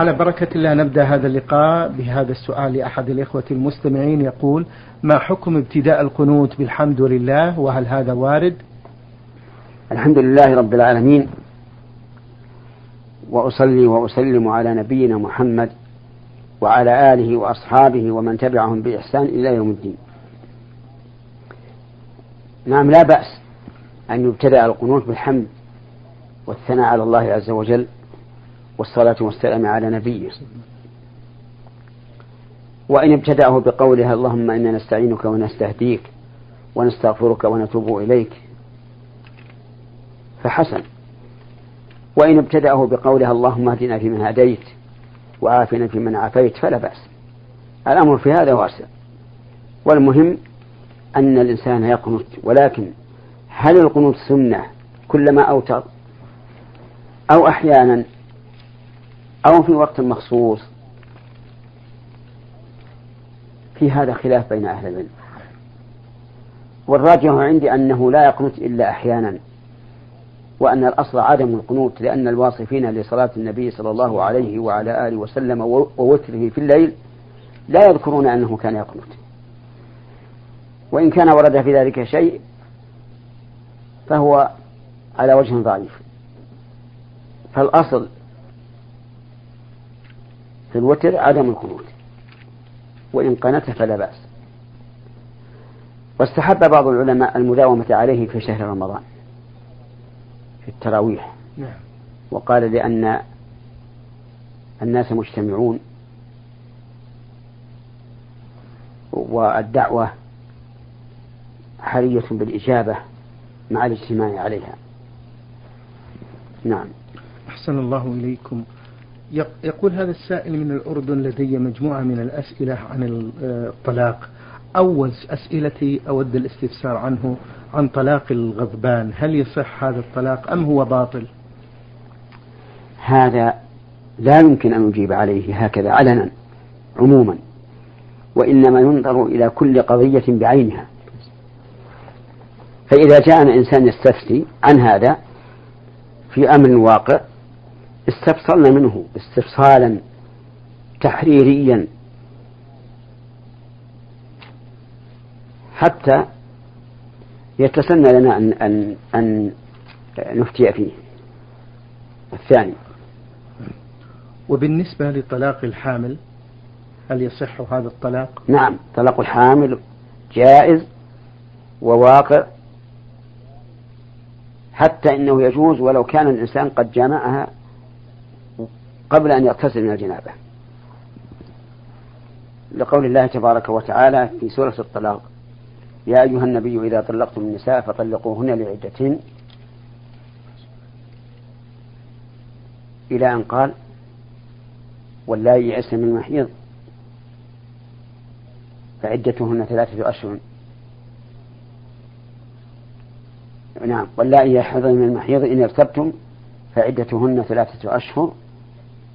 على بركة الله نبدأ هذا اللقاء بهذا السؤال لأحد الإخوة المستمعين يقول ما حكم ابتداء القنوت بالحمد لله وهل هذا وارد؟ الحمد لله رب العالمين وأصلي وأسلم على نبينا محمد وعلى آله وأصحابه ومن تبعهم بإحسان إلى يوم الدين. نعم لا بأس أن يبتدأ القنوت بالحمد والثناء على الله عز وجل. والصلاة والسلام على نبيه. وإن ابتدأه بقولها اللهم إنا نستعينك ونستهديك ونستغفرك ونتوب إليك فحسن. وإن ابتدأه بقولها اللهم اهدنا فيمن هديت وعافنا فيمن عافيت فلا بأس. الأمر في هذا واسع. والمهم أن الإنسان يقنط ولكن هل القنوت سنة كلما أوتر أو أحيانا أو في وقت مخصوص. في هذا خلاف بين أهل العلم. والراجح عندي أنه لا يقنط إلا أحيانا وأن الأصل عدم القنوت لأن الواصفين لصلاة النبي صلى الله عليه وعلى آله وسلم ووتره في الليل لا يذكرون أنه كان يقنط. وإن كان ورد في ذلك شيء فهو على وجه ضعيف. فالأصل في الوتر عدم القنوت وإن قنت فلا بأس. واستحب بعض العلماء المداومة عليه في شهر رمضان في التراويح. نعم. وقال لأن الناس مجتمعون والدعوة حرية بالإجابة مع الاجتماع عليها. نعم. أحسن الله إليكم. يقول هذا السائل من الأردن لدي مجموعة من الأسئلة عن الطلاق أول أسئلتي أود الاستفسار عنه عن طلاق الغضبان. هل يصح هذا الطلاق أم هو باطل؟ هذا لا يمكن أن نجيب عليه هكذا علنا عموما وإنما ينظر إلى كل قضية بعينها. فإذا جاءنا إنسان يستفتي عن هذا في أمر واقع استفصلنا منه استفصالا تحريريا. حتى يتسنى لنا أن, أن, أن نفتي فيه. الثاني. وبالنسبة لطلاق الحامل هل يصح هذا الطلاق؟ نعم طلاق الحامل جائز وواقع حتى إنه يجوز ولو كان الإنسان قد جامعها قبل أن يغتسل من الجنابة. لقول الله تبارك وتعالى في سورة الطلاق يا أيها النبي إذا طلقتم النساء فطلقوهن لعدتهن إلى أن قال واللائي يئسن من المحيض. فعدتهن ثلاثة أشهر. نعم واللائي يحضن من المحيض إن ارتبتم فعدتهن ثلاثة أشهر.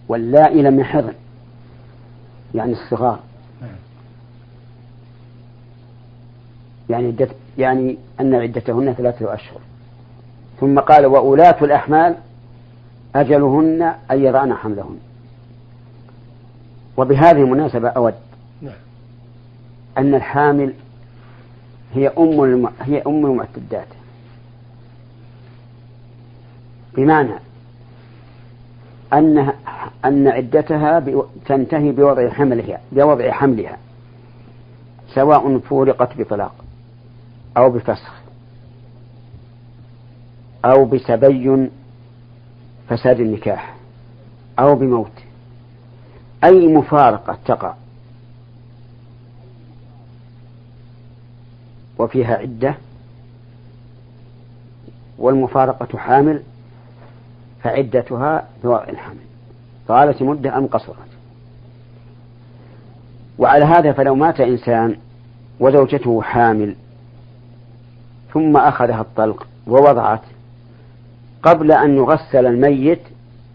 واللائي لم يحضن يعني الصغار. يعني عدة يعني أن عدتهن ثلاثة أشهر. ثم قال وأولاة الأحمال أجلهن أن يضعن حملهن. وبهذه المناسبة أود. أن الحامل هي أم الم... هي أم المعتدات. بمعنى أن أن عدتها تنتهي بوضع حملها بوضع حملها سواء فورقت بطلاق أو بفسخ أو بتبين فساد النكاح أو بموت. أي مفارقة تقع وفيها عدة والمفارقة حامل فعدتها بوضع الحمل. طالت مدة أم قصرت. وعلى هذا فلو مات إنسان وزوجته حامل ثم أخذها الطلق ووضعت قبل أن يغسل الميت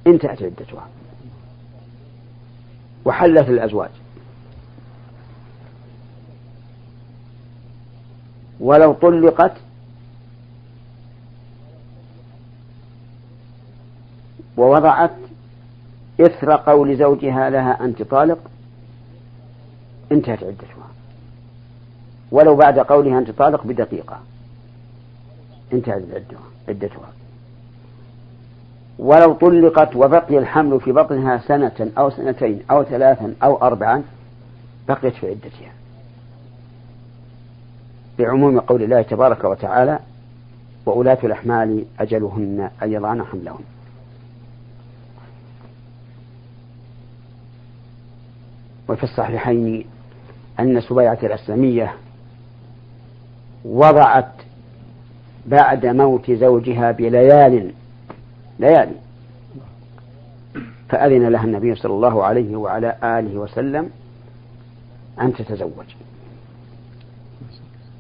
انتهت عدتها. وحلت الأزواج. ولو طلقت ووضعت إثر قول زوجها لها أنت طالق انتهت عدتها ولو بعد قولها أنت طالق بدقيقة انتهت عدتها ولو طلقت وبقي الحمل في بطنها سنة أو سنتين أو ثلاثا أو أربعا بقيت في عدتها. بعموم قول الله تبارك وتعالى وأولاة الأحمال أجلهن أن يضعن حملهن. وفي الصحيحين أن سبيعة الأسلمية وضعت بعد موت زوجها بليال ليالي فأذن لها النبي صلى الله عليه وعلى آله وسلم أن تتزوج.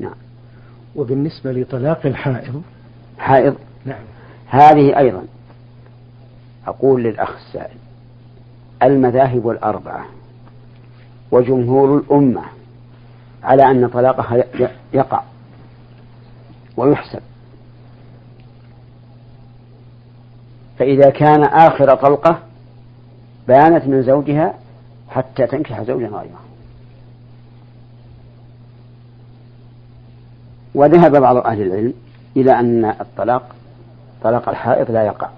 نعم. وبالنسبة لطلاق الحائض؟ حائض. نعم. هذه أيضا أقول للأخ السائل المذاهب الأربعة وجمهور الأمة على أن طلاقها يقع ويحسب. فإذا كان آخر طلقة بانت من زوجها حتى تنكح زوجا غيره. وذهب بعض أهل العلم إلى أن الطلاق طلاق الحائض لا يقع.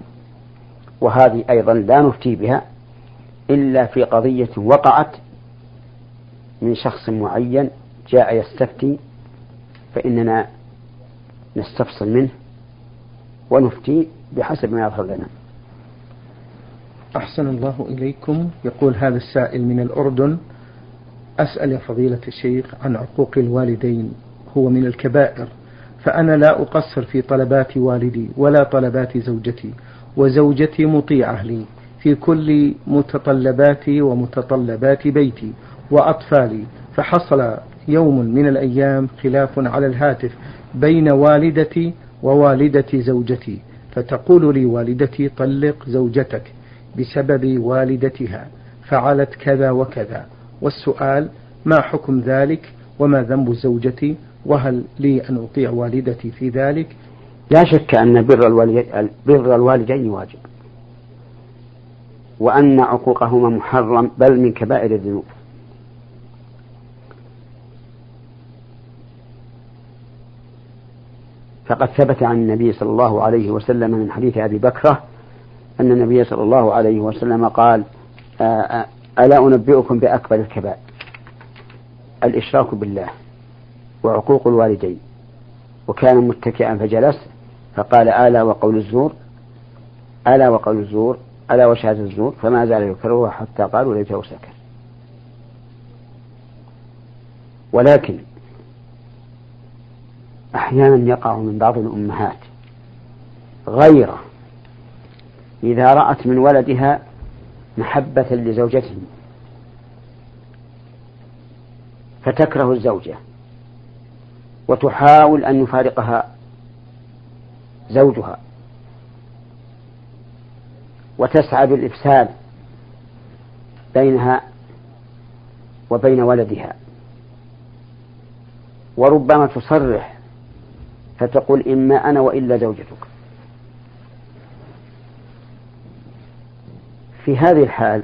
وهذه أيضا لا نفتي بها إلا في قضية وقعت من شخص معين جاء يستفتي فإننا نستفصل منه ونفتي بحسب ما يظهر لنا. أحسن الله إليكم. يقول هذا السائل من الأردن أسأل يا فضيلة الشيخ عن عقوق الوالدين هو من الكبائر فأنا لا أقصر في طلبات والدي ولا طلبات زوجتي وزوجتي مطيعة لي في كل متطلباتي ومتطلبات بيتي وأطفالي. فحصل يوم من الأيام خلاف على الهاتف بين والدتي ووالدة زوجتي. فتقول لي والدتي طلق زوجتك بسبب والدتها. فعلت كذا وكذا. والسؤال ما حكم ذلك؟ وما ذنب زوجتي؟ وهل لي أن أطيع والدتي في ذلك؟ لا شك أن بر الوالدين, بر الوالدين واجب. وأن عقوقهما محرم بل من كبائر الذنوب. فقد ثبت عن النبي صلى الله عليه وسلم من حديث أبي بكرة أن النبي صلى الله عليه وسلم قال ألا أنبئكم بأكبر الكبائر؟ الإشراك بالله وعقوق الوالدين. وكان متكئا فجلس فقال ألا وقول الزور؟ ألا وقول الزور؟ ألا وشهادة الزور؟ فما زال يكررها حتى قالوا ليته سكت. ولكن أحيانا يقع من بعض الأمهات. غيرة. إذا رأت من ولدها محبة لزوجته. فتكره الزوجة. وتحاول أن يفارقها زوجها. وتسعى بالإفساد بينها وبين ولدها. وربما تصرح فتقول إما أنا وإلا زوجتك. في هذه الحال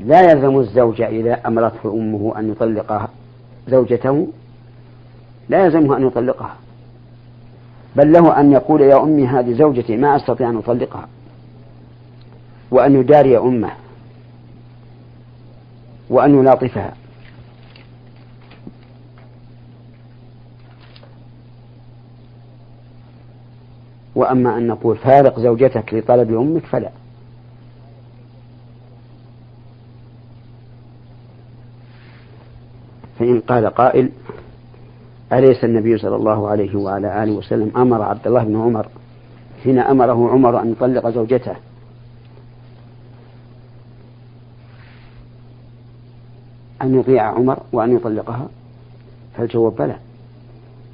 لا يلزم الزوج إذا أمرته أمه أن يطلق زوجته لا يلزمه أن يطلقها بل له أن يقول يا أمي هذه زوجتي ما أستطيع أن أطلقها وأن يداري أمه وأن يلاطفها. وأما أن نقول فارق زوجتك لطلب أمك فلا. فإن قال قائل أليس النبي صلى الله عليه وعلى آله وسلم أمر عبد الله بن عمر حين أمره عمر أن يطلق زوجته؟ أن يطيع عمر وأن يطلقها؟ فالجواب بلى.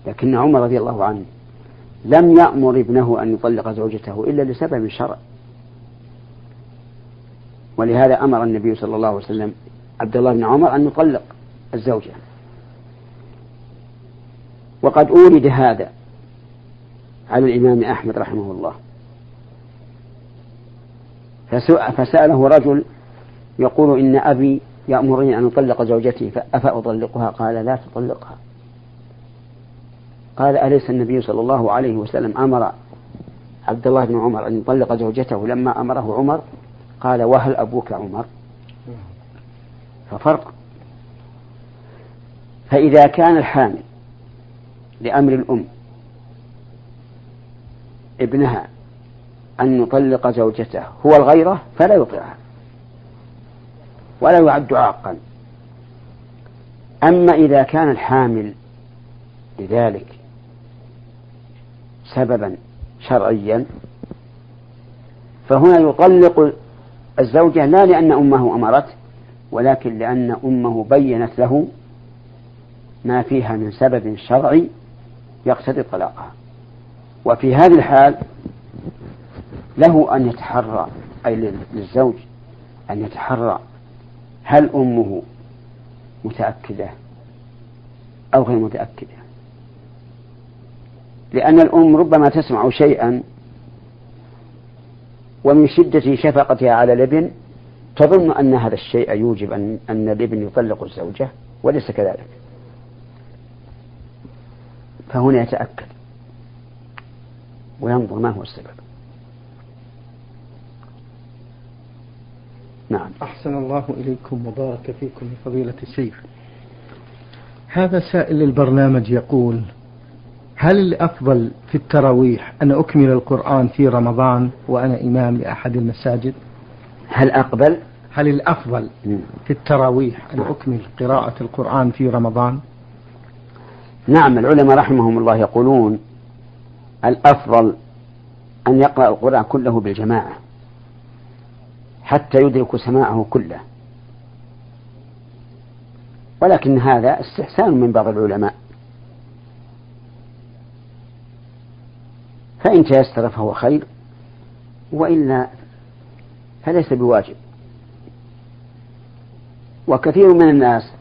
لكن عمر رضي الله عنه لم يأمر ابنه أن يطلق زوجته إلا لسبب شرع ولهذا أمر النبي صلى الله عليه وسلم عبد الله بن عمر أن يطلق الزوجة. وقد أورد هذا على الإمام أحمد رحمه الله. فسأله رجل يقول إن أبي يأمرني أن أطلق زوجتي فأفأطلقها؟ قال لا تطلقها. قال أليس النبي صلى الله عليه وسلم أمر عبد الله بن عمر أن يطلق زوجته لما أمره عمر؟ قال وهل أبوك عمر؟ ففرق. فإذا كان الحامل لأمر الأم ابنها أن يطلق زوجته هو الغيرة فلا يطيعها ولا يعد عاقا. أما إذا كان الحامل لذلك سببا شرعيا. فهنا يطلق الزوجة لا لأن أمه أمرته ولكن لأن أمه بينت له ما فيها من سبب شرعي يقتضي طلاقها. وفي هذه الحال له أن يتحرى أي للزوج أن يتحرى. هل أمه متأكدة أو غير متأكدة؟ لأن الأم ربما تسمع شيئا ومن شدة شفقتها على الابن تظن أن هذا الشيء يوجب أن أن الابن يطلق الزوجة وليس كذلك. فهنا يتأكد وينظر ما هو السبب. نعم. أحسن الله إليكم وبارك فيكم فضيلة الشيخ. هذا سائل للبرنامج يقول هل الأفضل في التراويح أن أكمل القرآن في رمضان وأنا إمام لأحد المساجد؟ هل أقبل؟ هل الأفضل في التراويح أن أكمل قراءة القرآن في رمضان؟ نعم العلماء رحمهم الله يقولون الأفضل أن يقرأ القرآن كله بالجماعة حتى يدرك سماعه كله. ولكن هذا استحسان من بعض العلماء. فإن تيسر فهو خير وإلا فليس بواجب. وكثير من الناس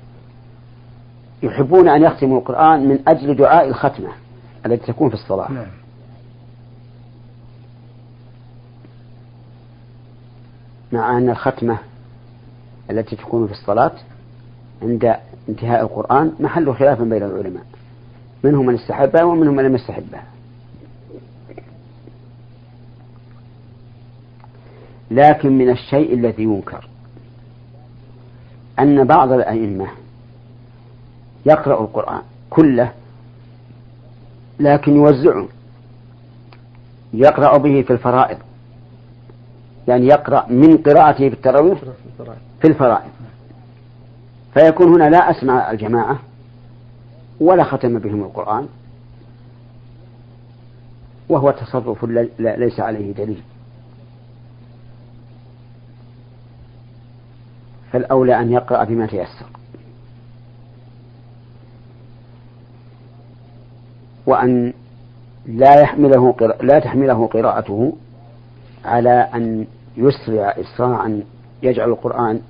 يحبون أن يختموا القرآن من أجل دعاء الختمة التي تكون في الصلاة. نعم. مع أن الختمة التي تكون في الصلاة عند انتهاء القرآن محل خلاف بين العلماء. منهم من استحبها ومنهم من لم يستحبها. لكن من الشيء الذي ينكر أن بعض الأئمة يقرأ القرآن كله لكن يوزعه يقرأ به في الفرائض يعني يقرأ من قراءته في التراويح في الفرائض. فيكون هنا لا أسمع الجماعة ولا ختم بهم القرآن وهو تصرف ليس عليه دليل. فالأولى أن يقرأ بما تيسر. وأن لا يحمله لا تحمله قراءته على أن يسرع إسراعا يجعل القرآن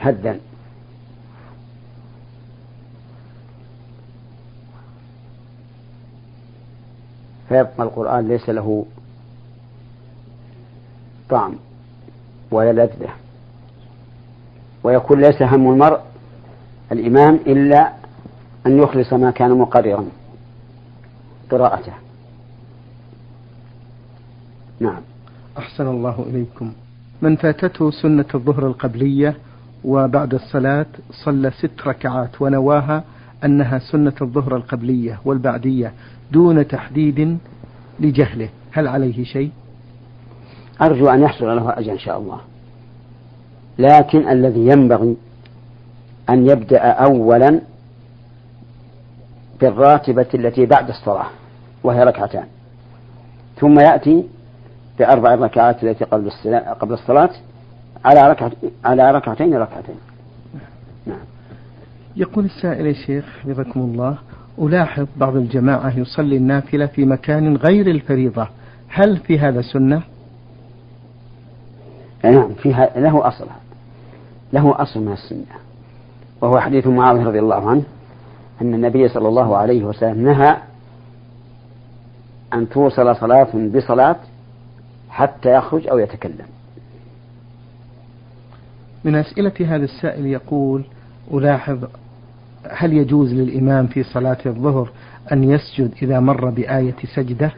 هدا. فيبقى القرآن ليس له طعم ولا لذة. ويكون ليس هم المرء الإمام إلا أن يخلص ما كان مقررا. قراءته. نعم. أحسن الله إليكم. من فاتته سنة الظهر القبلية وبعد الصلاة صلى ست ركعات ونواها أنها سنة الظهر القبلية والبعدية دون تحديد لجهله. هل عليه شيء؟ أرجو أن يحصل له أجر إن شاء الله. لكن الذي ينبغي أن يبدأ أولا بالراتبة التي بعد الصلاة وهي ركعتان ثم يأتي بأربع ركعات التي قبل قبل الصلاة على ركعة على ركعتين ركعتين. نعم. يقول السائل يا شيخ حفظكم الله ألاحظ بعض الجماعة يصلي النافلة في مكان غير الفريضة، هل في هذا سنة؟ نعم فيها له أصل له أصل من السنة. وهو حديث معاوية رضي الله عنه أن النبي صلى الله عليه وسلم نهى أن توصل صلاة بصلاة حتى يخرج أو يتكلم. من أسئلة هذا السائل يقول ألاحظ هل يجوز للإمام في صلاة الظهر أن يسجد إذا مر بآية سجدة؟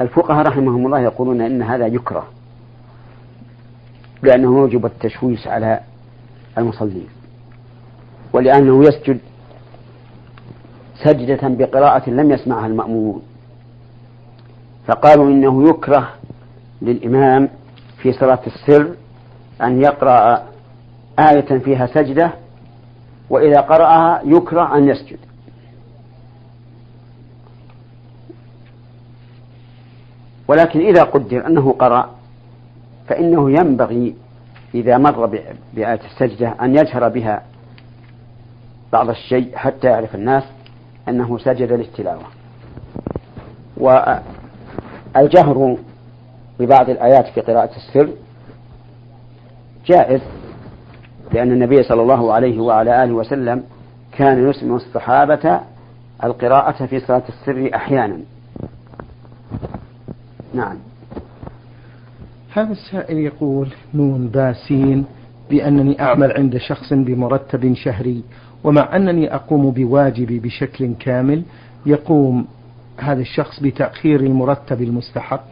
الفقهاء رحمهم الله يقولون إن هذا يكره. لأنه يوجب التشويش على المصلين ولأنه يسجد سجدة بقراءة لم يسمعها المأمومون فقالوا إنه يكره للإمام في صلاة السر أن يقرأ آية فيها سجدة وإذا قرأها يكره أن يسجد. ولكن إذا قدر أنه قرأ فإنه ينبغي إذا مر بآية السجدة أن يجهر بها بعض الشيء حتى يعرف الناس أنه سجد للتلاوة. والجهر ببعض الآيات في قراءة السر جائز لأن النبي صلى الله عليه وعلى آله وسلم كان يسمع الصحابة القراءة في صلاة السر أحيانا. نعم. هذا السائل يقول نون باسين بأنني أعمل عند شخص بمرتب شهري ومع أنني أقوم بواجبي بشكل كامل يقوم هذا الشخص بتأخير المرتب المستحق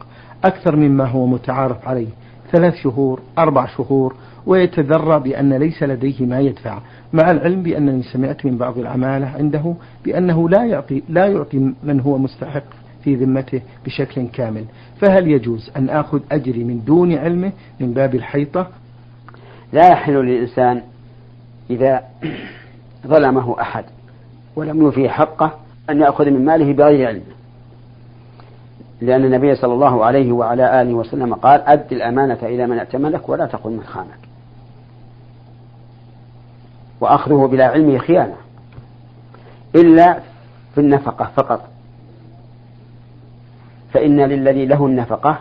أكثر مما هو متعارف عليه ثلاث شهور أربع شهور ويتذرى بأن ليس لديه ما يدفع مع العلم بأنني سمعت من بعض العمالة عنده بأنه لا يعطي لا يعطي من هو مستحق في ذمته بشكل كامل. فهل يجوز أن آخذ أجري من دون علمه من باب الحيطة؟ لا يحل للإنسان إذا ظلمه أحد ولم يوفي حقه أن يأخذ من ماله بغير علمه لأن النبي صلى الله عليه وعلى آله وسلم قال أد الأمانة إلى من ائتمنك ولا تقل من خانك. وأخذه بلا علمه خيانة. إلا في النفقة فقط. فإن للذي له النفقة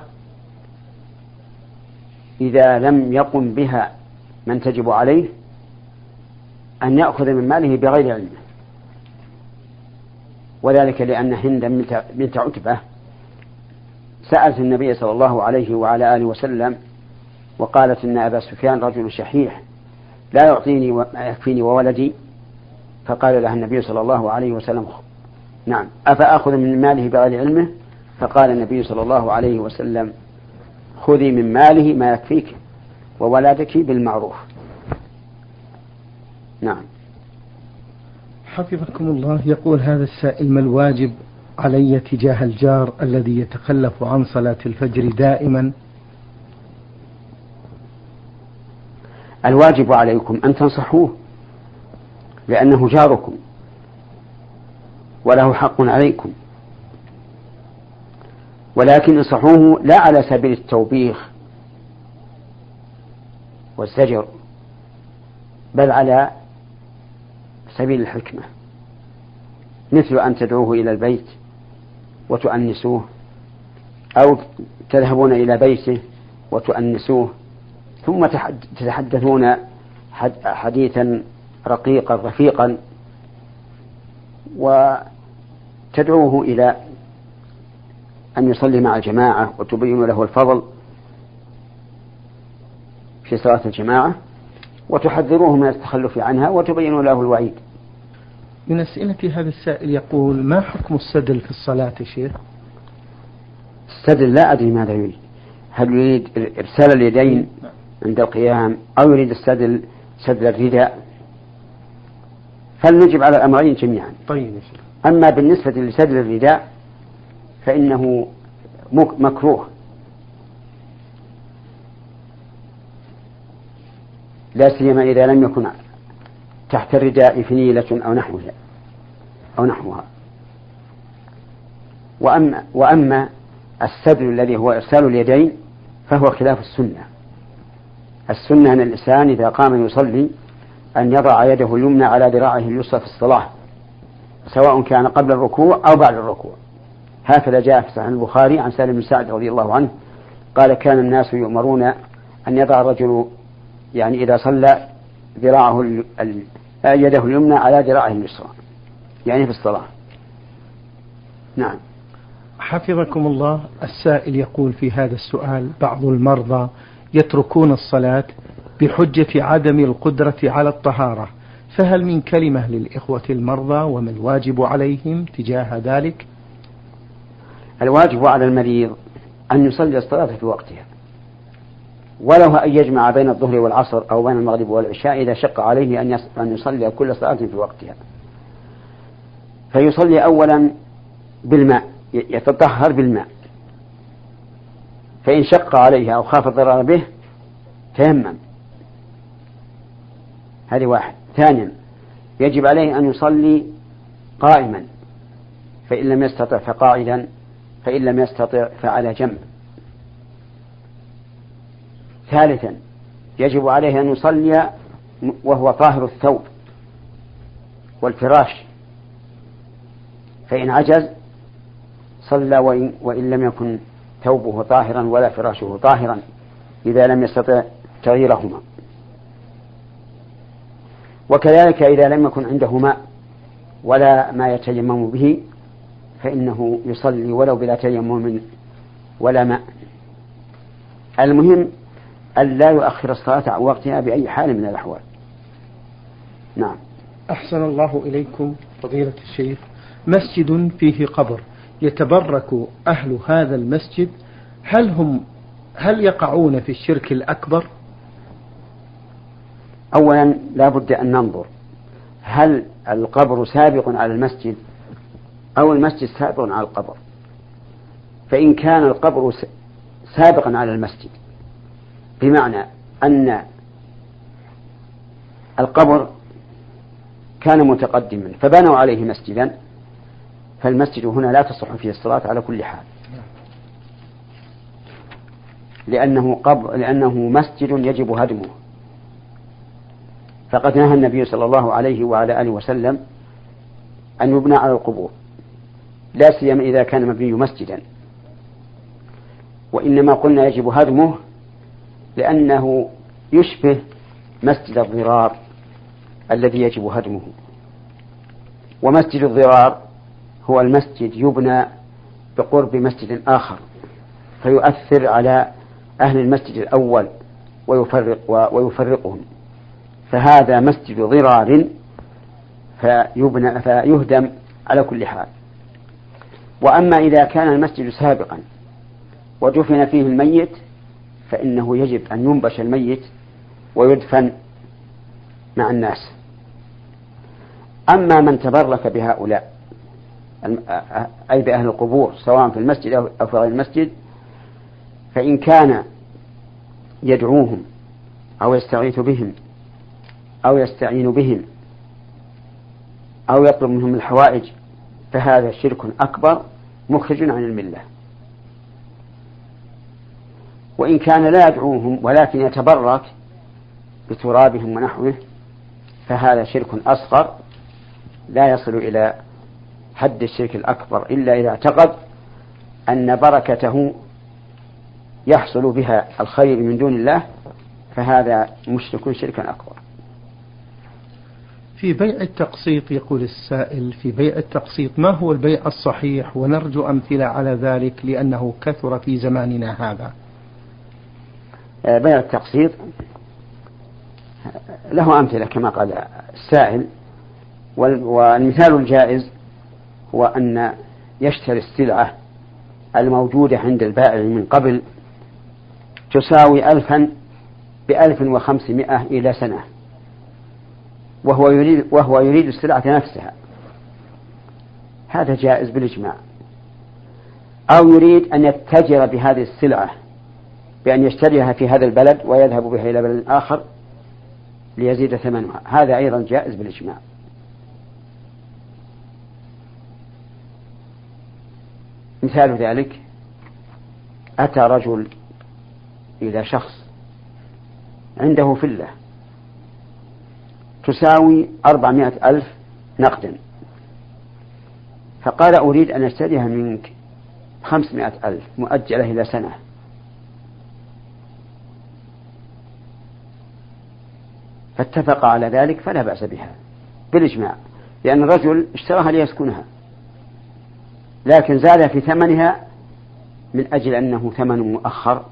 إذا لم يقم بها من تجب عليه أن يأخذ من ماله بغير علمه وذلك لأن هند بنت عتبة. سألت النبي صلى الله عليه وعلى آله وسلم وقالت إن أبا سفيان رجل شحيح لا يعطيني ما يكفيني وولدي؟ فقال لها النبي صلى الله عليه وسلم نعم أفأخذ من ماله بغير علمه؟ فقال النبي صلى الله عليه وسلم خذي من ماله ما يكفيك وولدك بالمعروف. نعم. حفظكم الله يقول هذا السائل ما الواجب علي تجاه الجار الذي يتخلف عن صلاة الفجر دائما؟ الواجب عليكم أن تنصحوه لأنه جاركم وله حق عليكم. ولكن انصحوه لا على سبيل التوبيخ والزجر بل على سبيل الحكمة. مثل أن تدعوه إلى البيت وتؤنسوه أو تذهبون إلى بيته وتؤنسوه ثم تتحدثون حديثا رقيقا رفيقا وتدعوه إلى أن يصلي مع الجماعة وتبين له الفضل في صلاة الجماعة وتحذروه من التخلف عنها وتبين له الوعيد. من أسئلة هذا السائل يقول ما حكم السدل في الصلاة يا شيخ؟ السدل لا أدري ماذا يريد. هل يريد إرسال اليدين عند القيام أو يريد السدل سدل الرداء؟ فلنجب على الأمرين جميعا. طيب يا شيخ. أما بالنسبة لسدل الرداء فإنه مكروه. لا سيما إذا لم يكن تحت الرداء فنيلة أو نحوها. أو نحوها. وأما وأما السدل الذي هو إرسال اليدين فهو خلاف السنة. السنة أن الإنسان إذا قام يصلي أن يضع يده اليمنى على ذراعه اليسرى في الصلاة سواء كان قبل الركوع أو بعد الركوع. هكذا جاء في صحيح البخاري عن سالم بن سعد رضي الله عنه قال كان الناس يؤمرون أن يضع الرجل يعني إذا صلى ذراعه يده اليمنى على ذراعه اليسرى يعني في الصلاة. نعم. حفظكم الله السائل يقول في هذا السؤال بعض المرضى يتركون الصلاة بحجة عدم القدرة على الطهارة فهل من كلمة للإخوة المرضى وما الواجب عليهم تجاه ذلك؟ الواجب على المريض أن يصلي الصلاة في وقتها. وله أن يجمع بين الظهر والعصر أو بين المغرب والعشاء إذا شق عليه أن يصلي كل صلاة في وقتها. فيصلي أولا بالماء يتطهر بالماء. فإن شق عليه أو خاف الضرر به تيمم. هذه واحد. ثانيا يجب عليه أن يصلي قائما. فإن لم يستطع فقاعدا فإن لم يستطع فعلى جنب. ثالثا يجب عليه أن يصلي وهو طاهر الثوب والفراش. فإن عجز صلى وإن, وإن لم يكن ثوبه طاهرا ولا فراشه طاهرا إذا لم يستطع تغييرهما. وكذلك إذا لم يكن عنده ماء ولا ما يتيمم به فإنه يصلي ولو بلا تيمم ولا ماء. المهم أن لا يؤخر الصلاة عن وقتها بأي حال من الأحوال. نعم. أحسن الله إليكم فضيلة الشيخ. مسجد فيه قبر. يتبرك أهل هذا المسجد. هل هم هل يقعون في الشرك الأكبر؟ أولا لا بد أن ننظر. هل القبر سابق على المسجد أو المسجد سابق على القبر. فإن كان القبر سابقا على المسجد بمعنى أن القبر كان متقدما فبنوا عليه مسجدا فالمسجد هنا لا تصح فيه الصلاة على كل حال. لأنه قبر لأنه مسجد يجب هدمه. فقد نهى النبي صلى الله عليه وعلى آله وسلم أن يبنى على القبور. لا سيما إذا كان مبني مسجدا. وإنما قلنا يجب هدمه لأنه يشبه مسجد الضرار الذي يجب هدمه. ومسجد الضرار هو المسجد يبنى بقرب مسجد آخر فيؤثر على أهل المسجد الأول ويفرق ويفرقهم. فهذا مسجد ضرار فيبنى فيهدم على كل حال. وأما إذا كان المسجد سابقا ودفن فيه الميت فإنه يجب أن ينبش الميت ويدفن مع الناس. أما من تبرك بهؤلاء أي بأهل القبور سواء في المسجد أو في غير المسجد فإن كان يدعوهم أو يستغيث بهم أو يستعين بهم أو يطلب منهم الحوائج فهذا شرك أكبر مخرج عن الملة وإن كان لا يدعوهم ولكن يتبرك بترابهم ونحوه فهذا شرك أصغر لا يصل إلى حد الشرك الأكبر إلا إذا اعتقد أن بركته يحصل بها الخير من دون الله فهذا مشرك شركا أكبر. في بيع التقسيط يقول السائل في بيع التقسيط ما هو البيع الصحيح؟ ونرجو أمثلة على ذلك لأنه كثر في زماننا هذا. آه، بيع التقسيط له أمثلة كما قال السائل. والمثال الجائز هو أن يشتري السلعة الموجودة عند البائع من قبل تساوي ألفا بألف وخمسمائة إلى سنة. وهو يريد وهو يريد السلعة نفسها. هذا جائز بالإجماع. أو يريد أن يتجر بهذه السلعة بأن يشتريها في هذا البلد ويذهب بها إلى بلد آخر ليزيد ثمنها. هذا أيضا جائز بالإجماع. مثال ذلك أتى رجل إلى شخص عنده فلة. تساوي أربعمائة ألف نقدا فقال أريد أن أشتريها منك خمسمائة ألف مؤجلة إلى سنة. فاتفق على ذلك فلا بأس بها. بالإجماع لأن الرجل اشتراها ليسكنها لكن زاد في ثمنها من أجل أنه ثمن مؤخر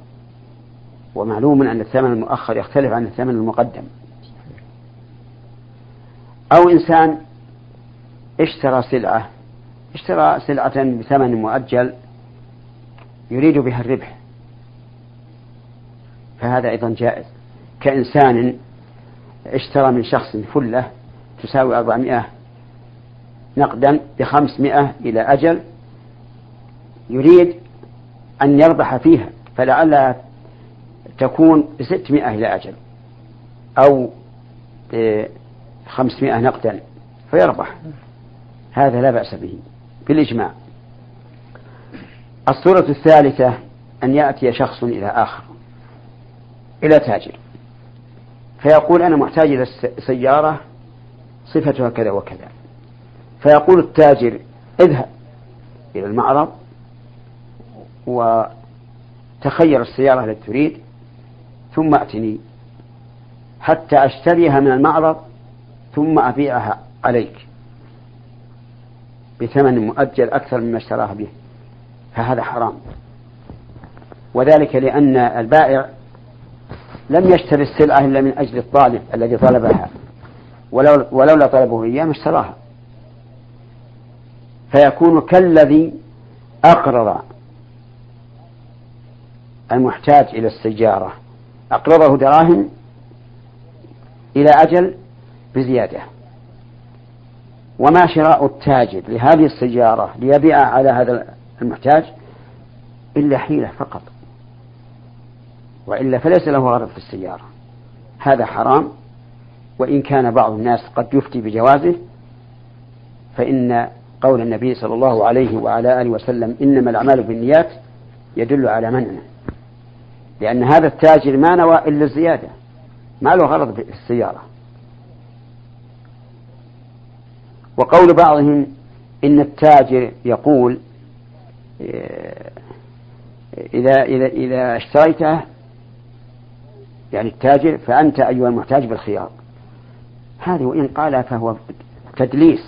ومعلوم أن الثمن المؤخر يختلف عن الثمن المقدم. أو إنسان اشترى سلعة اشترى سلعة بثمن مؤجل يريد بها الربح. فهذا أيضا جائز. كإنسان اشترى من شخص فلة تساوي أربعمائة نقدا بخمسمائة إلى أجل يريد أن يربح فيها فلعلها تكون بستمائة إلى أجل أو خمسمائة نقدا فيربح. هذا لا بأس به. بالإجماع. الصورة الثالثة أن يأتي شخص إلى آخر إلى تاجر. فيقول أنا محتاج إلى سيارة صفتها كذا وكذا. فيقول التاجر اذهب إلى المعرض وتخير السيارة التي تريد ثم أتني. حتى أشتريها من المعرض ثم أبيعها عليك بثمن مؤجل أكثر مما اشتراها به فهذا حرام. وذلك لأن البائع لم يشتري السلعة إلا من أجل الطالب الذي طلبها ولو ولولا طلبه إياه ما اشتراها. فيكون كالذي أقرض المحتاج إلى السيارة. أقرضه دراهم إلى أجل بزيادة. وما شراء التاجر لهذه السيارة ليبيع على هذا المحتاج إلا حيلة فقط. وإلا فليس له غرض في السيارة. هذا حرام. وإن كان بعض الناس قد يفتي بجوازه فإن قول النبي صلى الله عليه وعلى آله وسلم إنما الأعمال بالنيات يدل على منعه. لأن هذا التاجر ما نوى إلا الزيادة. ما له غرض في السيارة وقول بعضهم إن التاجر يقول إذا إذا إذا اشتريته يعني التاجر فأنت أيها المحتاج بالخيار. هذه وإن قال فهو تدليس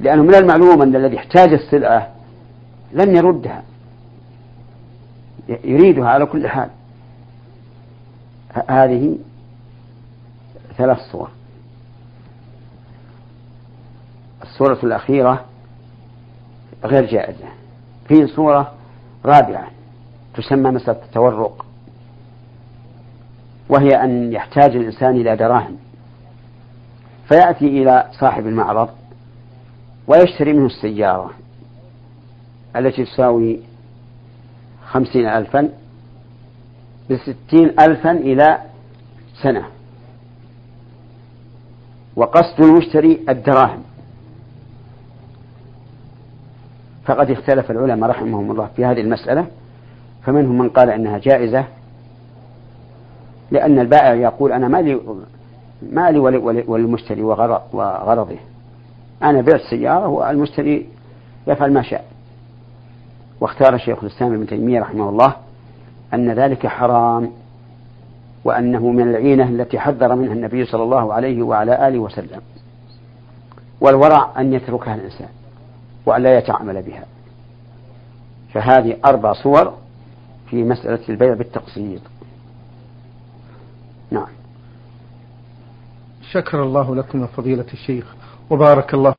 لأنه من المعلوم أن الذي احتاج السلعة لن يردها يريدها على كل حال. هذه ثلاث صور. الصورة الأخيرة غير جائزة. في صورة رابعة تسمى مسألة التورق وهي أن يحتاج الإنسان إلى دراهم فيأتي إلى صاحب المعرض ويشتري منه السيارة التي تساوي خمسين ألفا بستين ألفا إلى سنة وقصد المشتري الدراهم. فقد اختلف العلماء رحمهم الله في هذه المسألة فمنهم من قال إنها جائزة لأن البائع يقول أنا مالي مالي وللمشتري وغرضه. أنا بعت سيارة والمشتري يفعل ما شاء. واختار شيخ الإسلام ابن تيمية رحمه الله أن ذلك حرام وأنه من العينة التي حذر منها النبي صلى الله عليه وعلى آله وسلم. والورع أن يتركها الإنسان. وأن لا يتعامل بها. فهذه أربع صور في مسألة البيع بالتقسيط. نعم. شكر الله لكم فضيلة الشيخ. وبارك الله